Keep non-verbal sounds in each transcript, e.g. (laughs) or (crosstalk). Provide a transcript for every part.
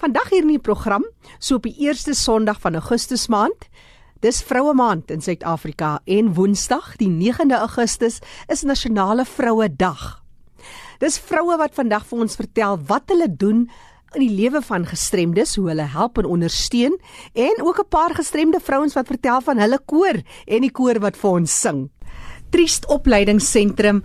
Vandag hier in die program, so op die eerste Sondag van Augustus maand, dis Vroue Maand in Suid-Afrika en Woensdag, die 9de Augustus, is Nasionale Vroue Dag. Dis vroue wat vandag vir ons vertel wat hulle doen in die lewe van gestremdes, hoe hulle help en ondersteun en ook 'n paar gestremde vrouens wat vertel van hulle koor en die koor wat vir ons sing. Triest Opleidingsentrum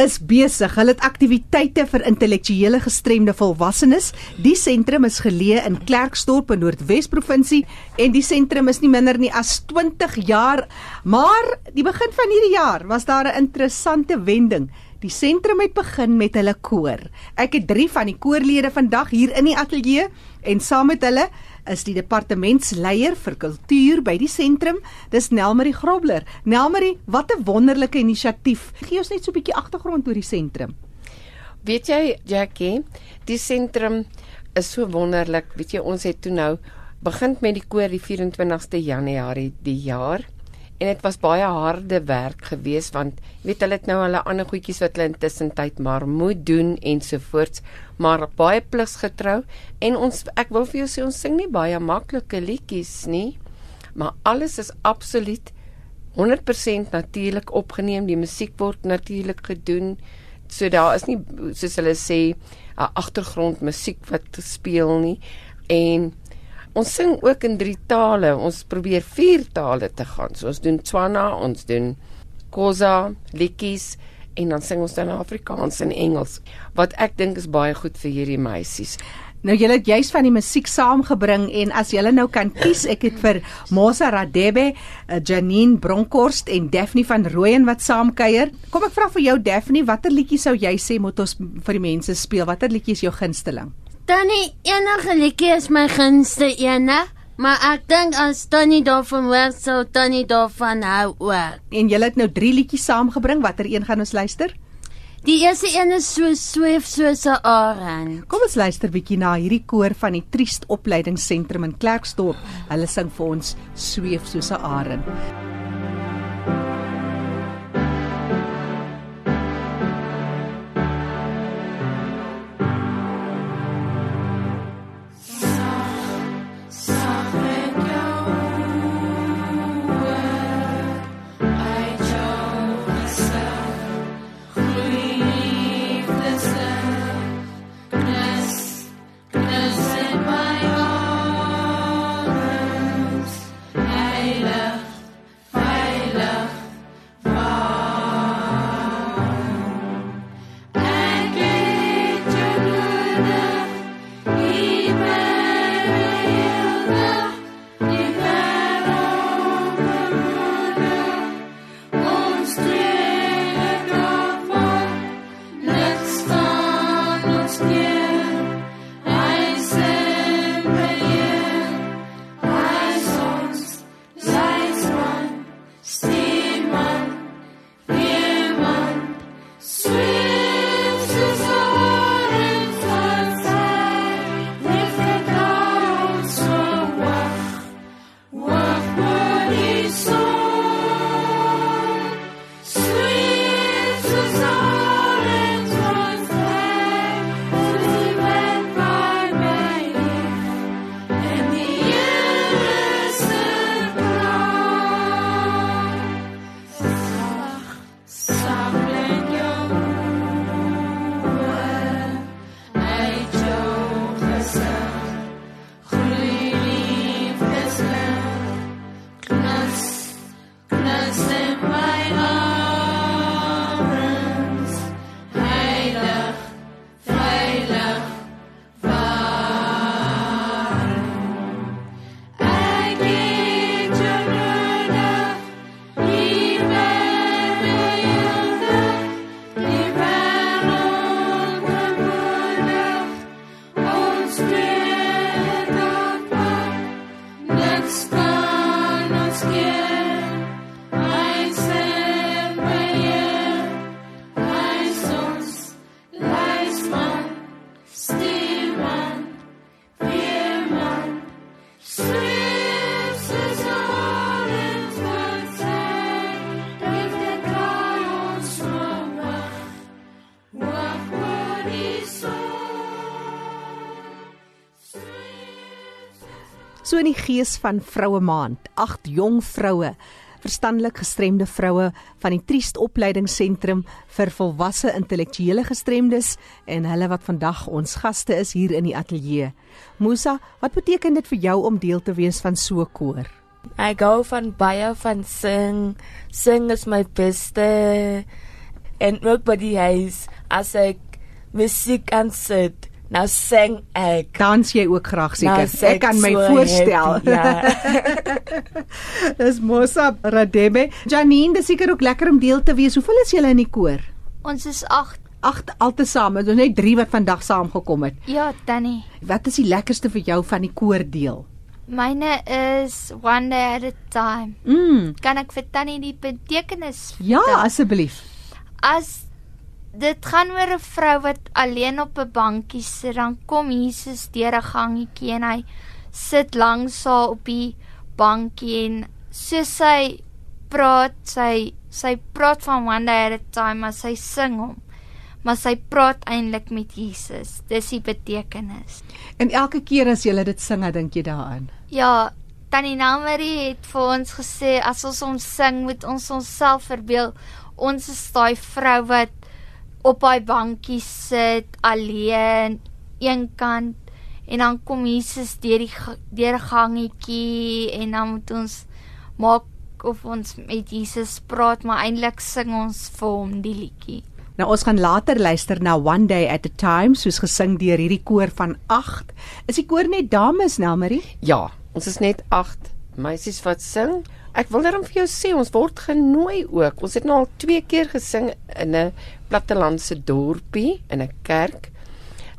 is besig. Hulle het aktiwiteite vir intellektuele gestremde volwassenes. Die sentrum is geleë in Klerksdorp in Noordwes provinsie en die sentrum is nie minder nie as 20 jaar. Maar die begin van hierdie jaar was daar 'n interessante wending. Die sentrum het begin met hulle koor. Ek het 3 van die koorlede vandag hier in die ateljee en saam met hulle is die departementsleier vir kultuur by die sentrum. Dis Nelmarie Grobler. Nelmarie, wat 'n wonderlike inisiatief. Gee ons net so 'n bietjie agtergrond oor die sentrum. Weet jy, Jackie, die sentrum is so wonderlik. Weet jy, ons het toe nou begin met die koor die 24ste Januarie die jaar en dit was baie harde werk geweest want weet hulle het nou hulle ander goedjies wat hulle intussen tyd maar moet doen ensovoorts maar baie pligsgetrou en ons ek wil vir jou sê ons sing nie baie maklike liedjies nie maar alles is absoluut 100% natuurlik opgeneem. Die musiek word natuurlik gedoen. So daar is nie soos hulle sê 'n agtergrond musiek wat speel nie. En Ons sing ook in drie tale. Ons probeer vier tale te gaan. So ons doen Tswana, ons doen Khoza, liedjies en dan sing ons dan Afrikaans en Engels. Wat ek dink is baie goed vir hierdie meisies. Nou julle het juist van die musiek saamgebring en as julle nou kan kies, ek het vir Mosa Radebe, eh, Janine Bronkhorst en Daphne van Rooyen wat saamkuier. Kom ek vra vir jou Daphne, watter liedjie sou jy sê moet ons vir die mense speel? Watter liedjie is jou gunsteling? Tannie, enige liedjie is my gunste ene, maar ek dink as Tannie daarvan hoor, sou Tannie daarvan hou ook. En jy het nou 3 liedjies saamgebring, watter een gaan ons luister? Die eerste een is so sweef soos 'n arend. Kom ons luister bietjie na hierdie koor van die Triest Opleidingsentrum in Klerksdorp. Hulle sing vir ons Sweef soos 'n arend. Gees van Vroue Maand, agt jong vroue, verstandelik gestremde vroue van die Triest Opleidingsentrum vir volwasse intellektuele gestremdes en hulle wat vandag ons gaste is hier in die ateljee. Musa, wat beteken dit vir jou om deel te wees van so 'n koor? Ek gou van baie van sing. Sing is my beste. En ook by die huis as ek musiek aansit, nou sing ek. Dans jy ook graag Nou seker? ek kan my so voorstel. happy, Ja. (laughs) dis Musa Radebe. Janine, dis seker ook lekker om deel te wees. Hoeveel is julle in die koor? Ons is 8. Agt altesaam, dit is net 3 wat vandag saamgekom het. Ja, Tannie. Wat is die lekkerste vir jou van die koor deel? Myne is one day at a time. Mm. Kan ek vir Tannie die betekenis Ja, asseblief. As dit gaan oor 'n vrou wat alleen op 'n bankie sit, dan kom Jesus deur 'n gangetjie en hy sit langs haar op die bankie en so sy praat, sy sy praat van one day at a time, maar sy sing hom. Maar sy praat eintlik met Jesus. Dis die betekenis. En elke keer as jy dit sing, dink jy daaraan. Ja, Tannie Namarie het vir ons gesê as ons hom sing, moet ons onsself verbeel ons is daai vrou wat op daai bankie sit alleen een kant en dan kom Jesus deur die deur gangetjie en dan moet ons maak of ons met Jesus praat, maar eintlik sing ons vir hom die liedjie. Nou ons gaan later luister na One Day at a Time soos gesing deur hierdie koor van 8. Is die koor net dames, Nelmarie? Ja, ons is net 8 meisies wat sing. Ek wil net vir jou sê ons word genooi ook. Ons het nou al twee keer gesing in 'n plattelandse dorpie in 'n kerk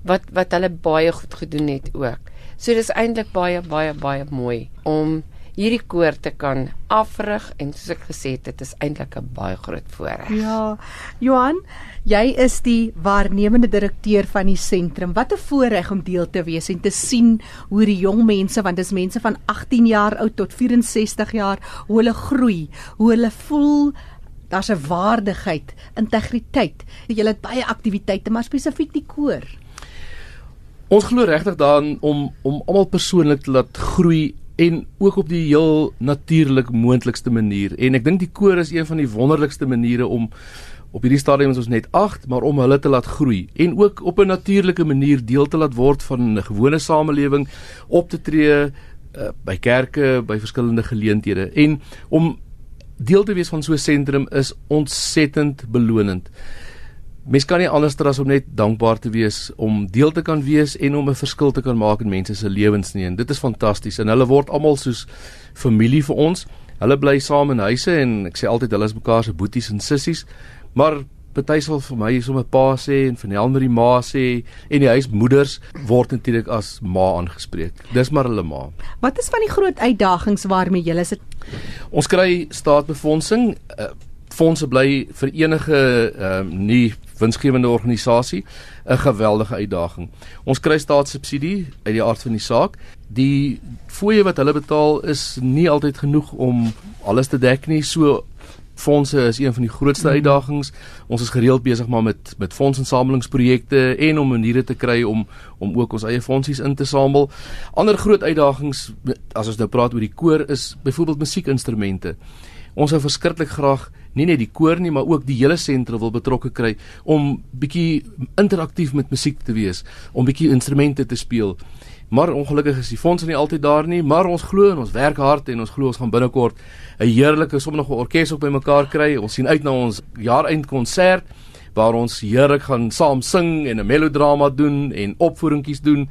wat wat hulle baie goed gedoen het ook. So dis eintlik baie baie baie mooi om hierdie koor te kan afrig en soos ek gesê het, dit is eintlik 'n baie groot voorreg. Ja. Johan, jy is die waarnemende direkteur van die sentrum. Wat 'n voorreg om deel te wees en te sien hoe die jong mense, want dis mense van 18 jaar oud tot 64 jaar, hoe hulle groei, hoe hulle voel daar's 'n waardigheid, integriteit. Julle het baie aktiwiteite, maar spesifiek die koor. Ons glo regtig daarin om om almal persoonlik te laat groei en ook op die heel natuurlik moontlikste manier. En ek dink die koor is een van die wonderlikste maniere om op hierdie stadium is ons net 8, maar om hulle te laat groei en ook op 'n natuurlike manier deel te laat word van 'n gewone samelewing, op te tree uh, by kerke, by verskillende geleenthede en om deel te wees van so 'n sentrum is ontsettend belonend. Mens kan nie anders as om net dankbaar te wees om deel te kan wees en om 'n verskil te kan maak in mense se lewens nie. En dit is fantasties en hulle word almal soos familie vir ons. Hulle bly saam in huise en ek sê altyd hulle is mekaar se boeties en sissies. Maar party sal vir my sommer pa sê en van Helmarie ma sê en die huismoeders word natuurlik as ma aangespreek. Dis maar hulle ma. Wat is van die groot uitdagings waarmee julle sit? Ons kry staatsbefondsing. Uh, fondse bly vir enige ehm uh, nie winsgewende organisasie 'n geweldige uitdaging. Ons kry staatssubsidie uit die aard van die saak. Die fooie wat hulle betaal is nie altyd genoeg om alles te dek nie. So fondse is een van die grootste uitdagings. Ons is gereeld besig maar met met fondsinsamelingsprojekte en om maniere te kry om om ook ons eie fondsies in te samel. Ander groot uitdagings as ons nou praat oor die koor is byvoorbeeld musiekinstrumente. Ons sou verskriklik graag nie net die koor nie, maar ook die hele sentrum wil betrokke kry om bietjie interaktief met musiek te wees, om bietjie instrumente te speel. Maar ongelukkig is die fondse nie altyd daar nie, maar ons glo en ons werk hard en ons glo ons gaan binnekort 'n heerlike 'n orkes op bymekaar kry. Ons sien uit na ons jaareindkonsert waar ons heerlik gaan saam sing en 'n melodrama doen en opvoeringkies doen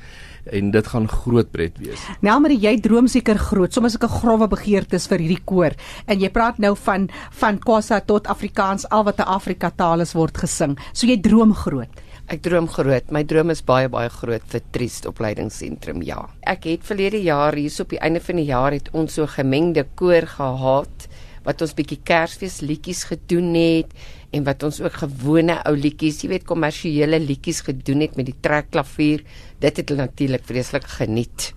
en dit gaan groot pret wees. Nelmarie, jy droom seker groot, soms sulke grouwe begeertes vir hierdie koor. En jy praat nou van van Khoisa tot Afrikaans, al wat 'n Afrika taal is word gesing. So jy droom groot. Ek droom groot. My droom is baie baie groot vir Triest Opleidingsentrum. Ja. Ek het verlede jaar hier op die einde van die jaar het ons so gemengde koor gehad wat ons bietjie Kersfees liedjies gedoen het en wat ons ook gewone ou liedjies, jy weet kommersiële liedjies gedoen het met die trekklavier. Dit het hulle natuurlik vreeslik geniet.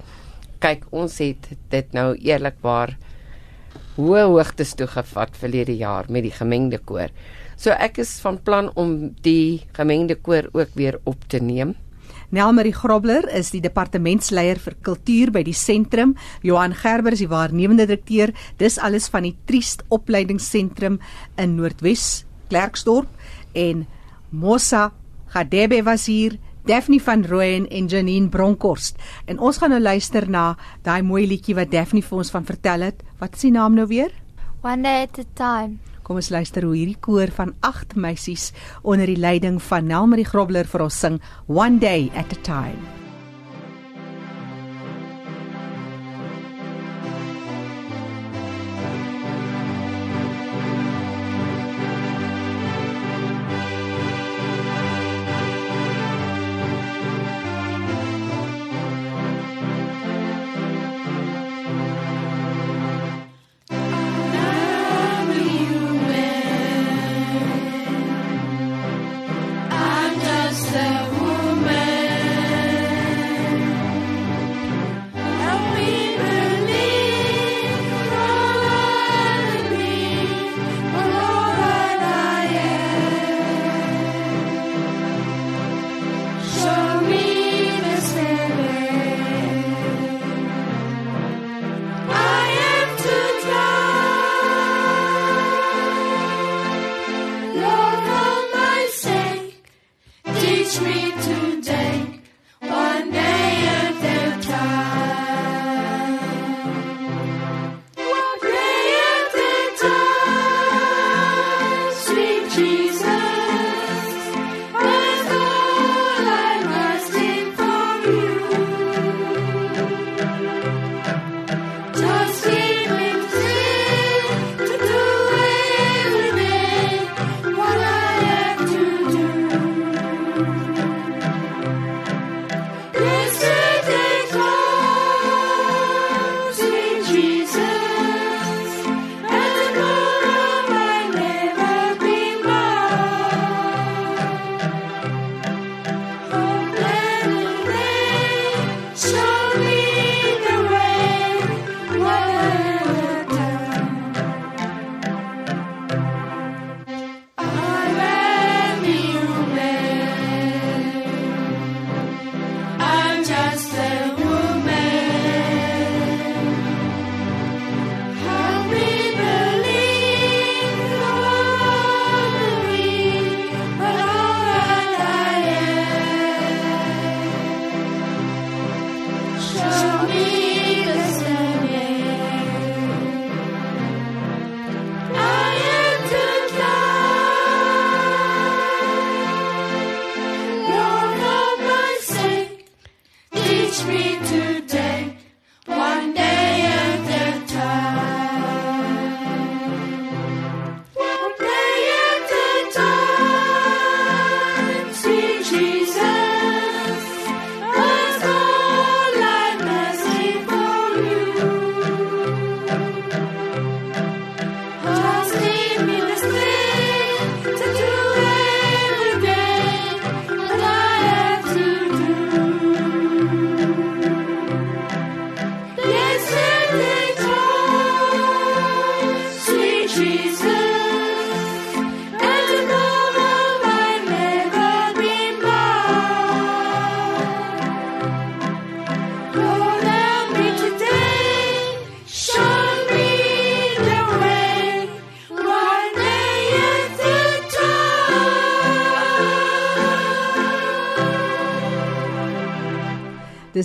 Kyk, ons het dit nou eerlikwaar hoë hoogtes toe gevat verlede jaar met die gemengde koor. So ek is van plan om die gemengde koor ook weer op te neem. Nelmarie Grobler is die departementsleier vir kultuur by die sentrum. Johan Gerber is die waarnemende direkteur. Dis alles van die Triest Opleidingsentrum in Noordwes Klerksdorp en Mosa Gadebe was hier. Daphne van Rooyen en Janine Bronkhorst. En ons gaan nou luister na daai mooi liedjie wat Daphne vir ons van vertel het. Wat is die naam nou weer? One day at a time. Kom ons luister hoe hierdie koor van 8 meisies onder die leiding van Nelmarie Grobler vir ons sing One Day at a Time.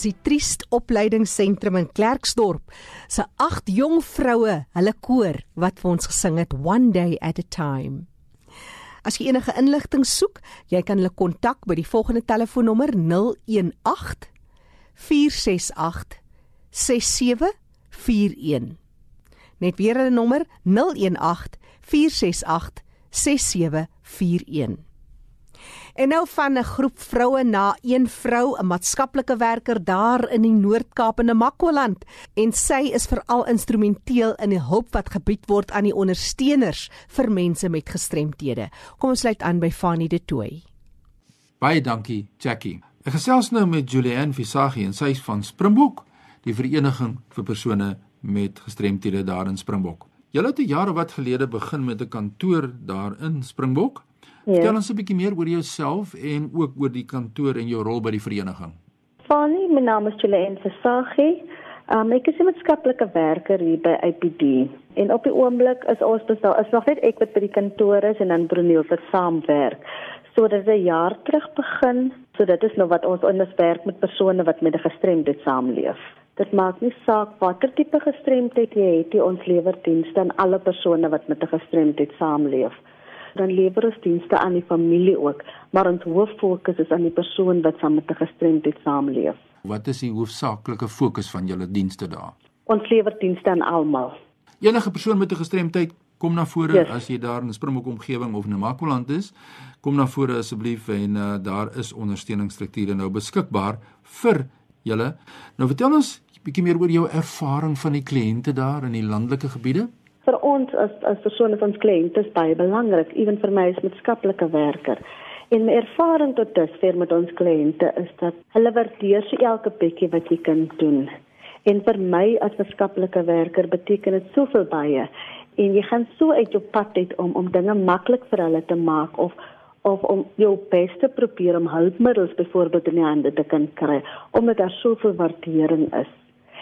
Dis die Triest Opleidingsentrum in Klerksdorp se agt jong vroue, hulle koor wat vir ons gesing het One Day at a Time. As jy enige inligting soek, jy kan hulle kontak by die volgende telefoonnommer 018 468 6741. Net weer 'n nommer 018 468 6741. En nou van 'n groep vroue na een vrou, 'n maatskaplike werker daar in die Noord-Kaap in Namakwaland en sy is veral instrumenteel in die hulp wat gebied word aan die ondersteuners vir mense met gestremthede. Kom ons sluit aan by Fanny De Tooy. Baie dankie, Jackie. Ek gesels nou met Julianne Visagie en sy is van Springbok, die vereniging vir persone met gestremthede daar in Springbok. Julle het 'n jaar of wat gelede begin met 'n kantoor daar in Springbok Ja. Vertel ons 'n bietjie meer oor jouself en ook oor die kantoor en jou rol by die vereniging. Fanny, my naam is Julienne Versaghi. Um, ek is 'n maatskaplike werker hier by IPD. En op die oomblik is ons bestaan is nog net ek wat by die kantoor is en dan Brunel wat saamwerk. So dit is 'n jaar terug begin. So dit is nou wat ons ons werk met persone wat met 'n gestremdheid saamleef. Dit maak nie saak watter tipe gestremdheid jy het, jy ons lewer dienste aan alle persone wat met 'n gestremdheid saamleef. Dan lewer ons dienste aan die familie ook, maar ons hoof fokus is aan die persoon wat saam met 'n gestremdheid saamleef. Wat is die hoofsaaklike fokus van julle dienste daar? Ons lewer dienste aan almal. Enige persoon met 'n gestremdheid kom na vore yes. as jy daar in Springbok omgewing of in Namakoland is, kom na vore asseblief en uh, daar is ondersteuningsstrukture nou beskikbaar vir julle. Nou vertel ons bietjie meer oor jou ervaring van die kliënte daar in die landelike gebiede. Vir ons as as persone van kliënte is baie belangrik, ewen vir my as maatskaplike werker. En my ervaring tot dusver met ons kliënte is dat hulle waardeer so elke bietjie wat jy kan doen. En vir my as maatskaplike werker beteken dit soveel baie en jy gaan so uit jou pad uit om om dinge maklik vir hulle te maak of of om jou bes te probeer om hulpmiddels byvoorbeeld in die hande te kan kry omdat daar soveel waardering is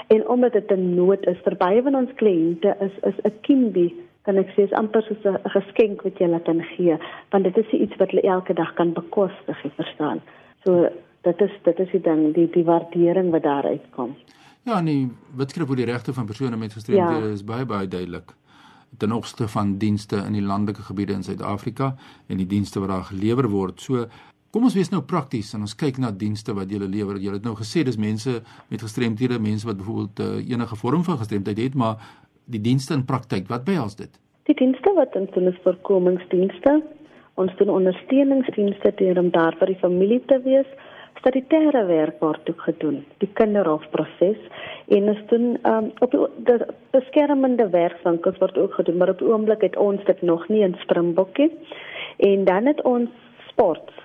en omdat dit 'n nood is vir baie van ons kliënte is is 'n kindie kan ek sê is amper soos 'n geskenk wat jy laat gee want dit is iets wat hulle elke dag kan bekostig jy verstaan so dit is dit is die ding die die waardering wat daar uitkom ja nee wetskrif oor die regte van persone met gestremdhede ja. is baie baie duidelik ten opsigte van dienste in die landelike gebiede in Suid-Afrika en die dienste wat daar gelewer word. So kom ons wees nou prakties en ons kyk na dienste wat jy lewer. Jy het nou gesê dis mense met gestremthede, mense wat byvoorbeeld uh, enige vorm van gestremdheid het, maar die dienste in praktyk, wat behels dit? Die dienste wat ons doen is voorkomingsdienste. Ons doen ondersteuningsdienste deur om daar vir die familie te wees statutêre werk word ook gedoen, die kinderhofproses en ons doen um, op die beskermende werkswinkels word ook gedoen, maar op die oomblik het ons dit nog nie in Springbokkie. En dan het ons sport.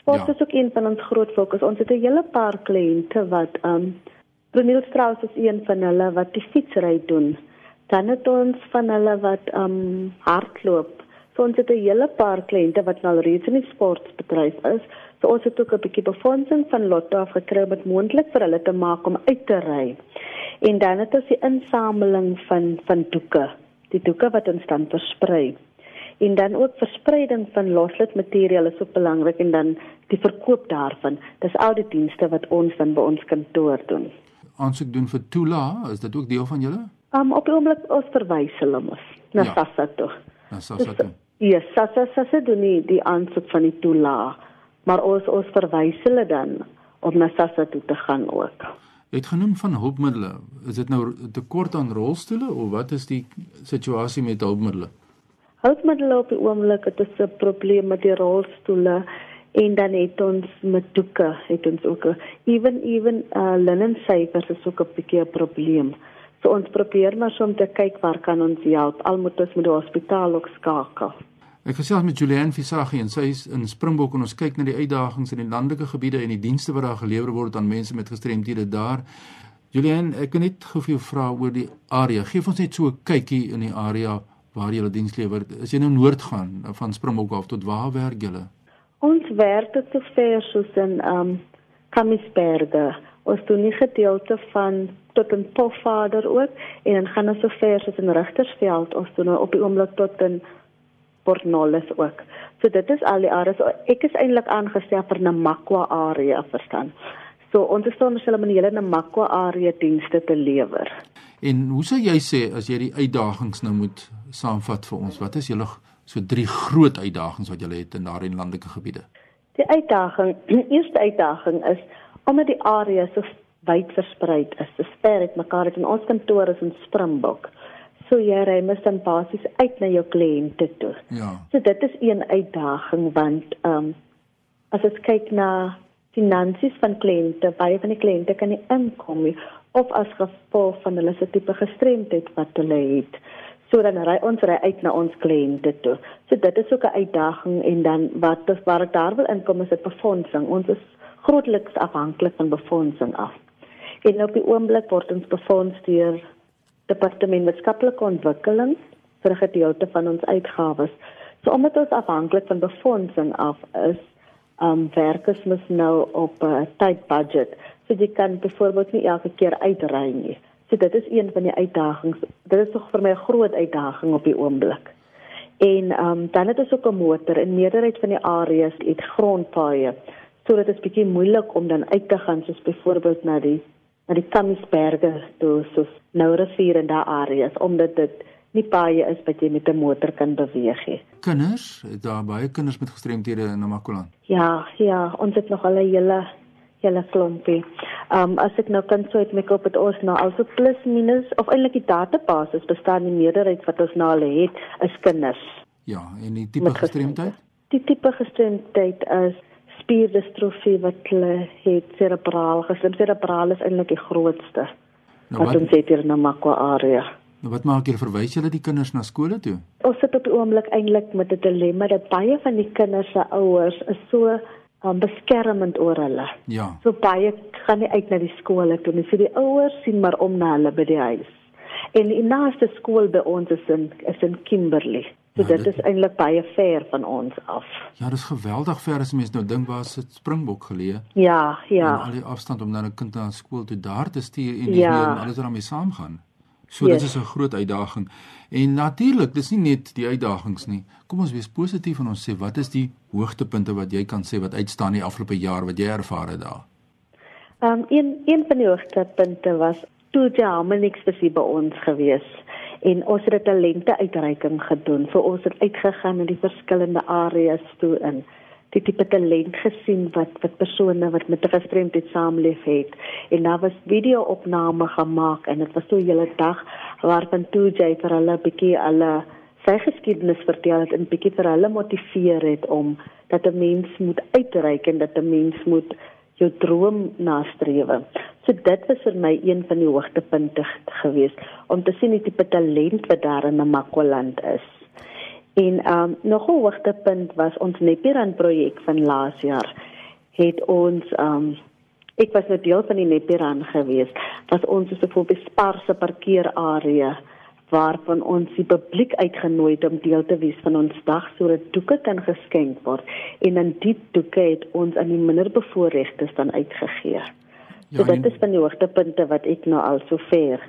Sport ja. is ook een van ons groot fokus. Ons het 'n hele paar kliënte wat um Brunel Strauss is een van hulle wat die fietsry doen. Dan het ons van hulle wat um hardloop. So ons het 'n hele paar kliënte wat nou reeds in die sportbedryf is. So ons het ook 'n bietjie befondsing van Lotto afgekry met moontlik vir hulle te maak om uit te ry. En dan het ons die insameling van van doeke, die doeke wat ons dan versprei. En dan ook verspreiding van loslid materiaal is ook belangrik en dan die verkoop daarvan. Dis al die dienste wat ons dan by ons kantoor doen. Aansoek doen vir Tula, is dit ook deel van julle? Um op die oomblik ons verwys hulle mos na ja. Sassa toe. Na Sassa toe. Ja, Sassa Sassa doen die, die aansoek van die Tula maar ons ons verwys hulle dan om na SASSA toe te gaan ook. Jy het genoem van hulpmiddels. Is dit nou tekort aan rolstoele of wat is die situasie met hulpmiddels? Hulpmiddels op die oomblik het ons 'n probleem met die rolstoele en dan het ons met doeke het ons ook even even uh, linen syfers is ook 'n bietjie 'n probleem. So ons probeer maar om te kyk waar kan ons help. Al moet ons met die hospitaal ook skakel. Ek gesels met Julian Visagie en sy is in Springbok en ons kyk na die uitdagings in die landelike gebiede en die dienste wat daar gelewer word aan mense met gestremthede daar. Julian, ek kan net gou vir jou vra oor die area. Geef ons net so 'n kykie in die area waar jy hulle diens lewer. As jy nou noord gaan van Springbok af tot waar werk julle? Ons werk tot sover soos in um Kamisberge. Ons doen nie gedeelte van tot in Pofadder ook en dan gaan ons sover soos in Rigtersveld. Ons doen op die oomblik tot in Port Nolloth ook. So dit is al die areas. Ek is eintlik aangestel vir Namakwa area verstaan. So ons is dan selfs in die hele Namakwa area dienste te lewer. En hoe sou jy sê as jy die uitdagings nou moet saamvat vir ons? Wat is julle so drie groot uitdagings wat julle het in daardie landelike gebiede? Die uitdaging, (clears throat) die eerste uitdaging is omdat die area so wyd versprei is. Dis ver uit mekaar uit en ons kantoor is in Springbok. So jy ry mis dan basies uit na jou kliënte toe. Ja. So dit is een uitdaging want ehm um, as jy kyk na finansies van kliënte, baie van die kliënte kan nie inkom nie of as gevolg van hulle se tipe gestremdheid wat hulle het. So dan ry ons ry uit na ons kliënte toe. So dit is ook 'n uitdaging en dan wat is waar ek daar wil inkom is dit befondsing. Ons is grootliks afhanklik van befondsing af. En op die oomblik word ons befonds deur departement wetenskaplike ontwikkeling vir 'n gedeelte van ons uitgawes. So omdat ons afhanklik van befondsing af is, um werkers moet nou op 'n uh, tyd budget. So jy kan byvoorbeeld nie elke keer uitry nie. So dit is een van die uitdagings. Dit is tog vir my 'n groot uitdaging op die oomblik. En um dan het ons ook 'n motor in meerderheid van die areas het grondpaaie. So dit is bietjie moeilik om dan uit te gaan soos byvoorbeeld na die na die Kamisberge toe soos nou rivier in daai areas omdat dit nie paaie is wat jy met 'n motor kan beweeg nie. Kinders, daar baie kinders met gestremthede in Namakoland. Ja, ja, ons het nog al 'n hele hele klompie. Ehm um, as ek nou kan sê met op dit ons nou also plus minus of eintlik die database bestaan die meerderheid wat ons nou al het is kinders. Ja, en die tipe gestremdheid? Die tipe gestremdheid is spierdistrofie wat hulle het cerebraal gestremd. Cerebraal is eintlik die grootste. Nou, wat ons het hier in Namakwa area. Nou wat maak jy verwys julle die kinders na skole toe? Ons sit op die oomblik eintlik met 'n dilemma dat baie van die kinders se ouers is so um, beskermend oor hulle. Ja. So baie gaan nie uit na die skole toe nie. So die ouers sien maar om na hulle by die huis. En die naaste skool by ons is in is in Kimberley. So ja, dit, dit is eintlik baie ver van ons af. Ja, dis geweldig ver as mens nou dink waar sit Springbok geleë. Ja, ja. En al die afstand om dan 'n kind na skool toe daar te stuur en nie ja. meer en alles wat daarmee saamgaan. So yes. dit is 'n groot uitdaging. En natuurlik, dis nie net die uitdagings nie. Kom ons wees positief en ons sê wat is die hoogtepunte wat jy kan sê wat uitstaan die afgelope jaar wat jy ervaar het daar? Ehm um, een een van die hoogtepunte was toe jy Harmonix vir by ons gewees en ons het 'n talente uitreiking gedoen. So ons het uitgegaan in die verskillende areas toe in die tipe talent gesien wat wat persone wat met gestremdheid saamleef het en daar was video-opname gemaak en dit was so 'n hele dag waarvan toe jy vir hulle 'n bietjie alle sy geskiedenis vertel het en bietjie vir hulle motiveer het om dat 'n mens moet uitreik en dat 'n mens moet jou droom nastreef. So dit was vir my een van die hoogtepunte geweest om te sien die tipe talent wat daar in Namakwaland is. En ehm um, nog 'n hoogtepunt was ons Nepiran projek van laas jaar. Het ons ehm um, ek was nou deel van die Nepiran geweest. Was ons so 'n besparse parkeerarea waarvan ons die publiek uitgenooi het om deel te wees van ons dag sodat doeke kan geskenk word. En in die doeke het ons aan die minderbevoorregtes dan uitgegee. Ja, so dit is van die hoogtepunte wat ek nou al sover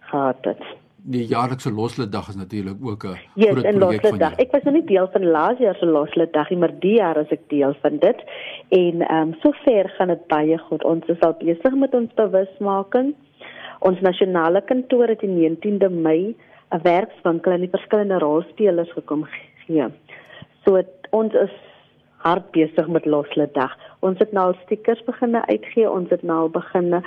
gehad het die jaarlikse losliddag is natuurlik ook 'n yes, groot projek van jou. Ek was nog nie deel van laas jaar se losliddag nie, maar die jaar is ek deel van dit. En ehm um, sover gaan dit baie goed. Ons is al besig met ons bewusmaking. Ons nasionale kantoor het die 19de Mei 'n werkswinkel aan die verskillende rolspelers gekom gee. So het, ons is hard besig met losliddag. Ons het nou al stickers begine uitgee, ons het nou al begine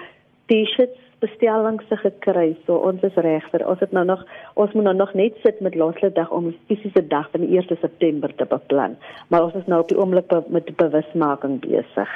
T-shirts bestellings gekry. So ons is reg vir ons het nou nog ons moet nou nog net sit met laaste dag om fisiese dag van die 1 September te beplan. Maar ons is nou op die oomblik met bewusmaking besig.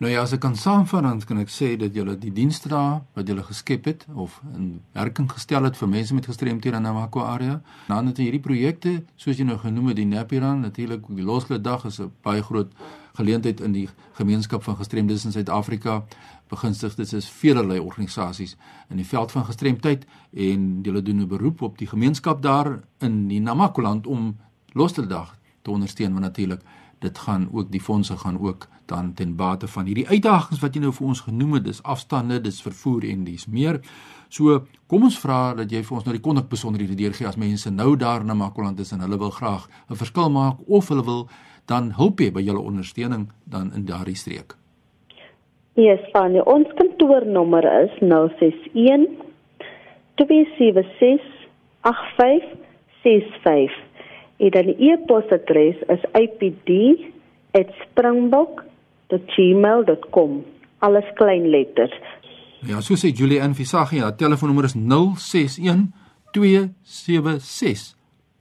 Nou ja, as ek kan saamvat dan kan ek sê dat julle die dienste daar wat julle geskep het of in werking gestel het vir mense met gestremthede in Namakwa area. Dan het hierdie projekte, soos jy nou genoem het, die Napiran, natuurlik die Loslede dag is 'n baie groot geleentheid in die gemeenskap van gestremdes in Suid-Afrika. Begunstigdes is vele organisasies in die veld van gestremdheid en hulle doen 'n beroep op die gemeenskap daar in die Namakwa-land om Loslede dag te ondersteun, want natuurlik dit gaan ook die fondse gaan ook dan ten bate van hierdie uitdagings wat jy nou vir ons genoem het, dis afstande, dis vervoer en dis meer. So, kom ons vra dat jy vir ons nou die kontak besonderhede deurgee as mense nou daar na Makoland is en hulle wil graag 'n verskil maak of hulle wil dan hulp hê by julle ondersteuning dan in daardie streek. Yes, Fanny, ons kantoornommer is 061 276 8565 en dan die e-posadres is ipd@springbok.gmail.com alles klein letters. Ja so sê Julie in Visagie haar telefoonnommer is 061 276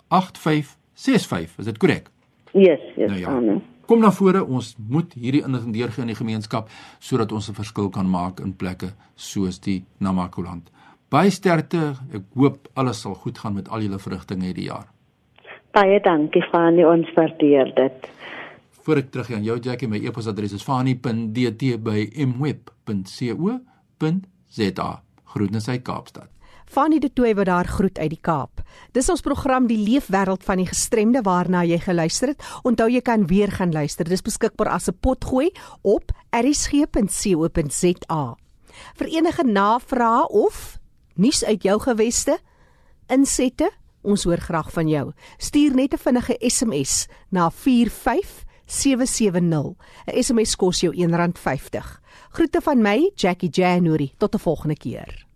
8565 is dit korrek? Yes yes nou ja. Kom na vore ons moet hierdie inligting deurgee aan die gemeenskap sodat ons 'n verskil kan maak in plekke soos die Namakoland. Baie sterkte. Ek hoop alles sal goed gaan met al julle verrigtinge hierdie jaar Baie dankie Fani, ons waardeer dit. Voor ek terug aan jou Jackie, my e-posadres is fani.dt@mweb.co.za. Groetens uit Kaapstad. Fanie de Tooi wat daar groet uit die Kaap. Dis ons program Die Leefwêreld van die Gestremde waarna jy geluister het. Onthou jy kan weer gaan luister. Dis beskikbaar as 'n potgooi op erisg.co.za. Vir enige navrae of nuus uit jou geweste, insette, ons hoor graag van jou. Stuur net 'n vinnige SMS na 45770. 'n SMS kos jou R1.50. Groete van my, Jackie January. Tot 'n volgende keer.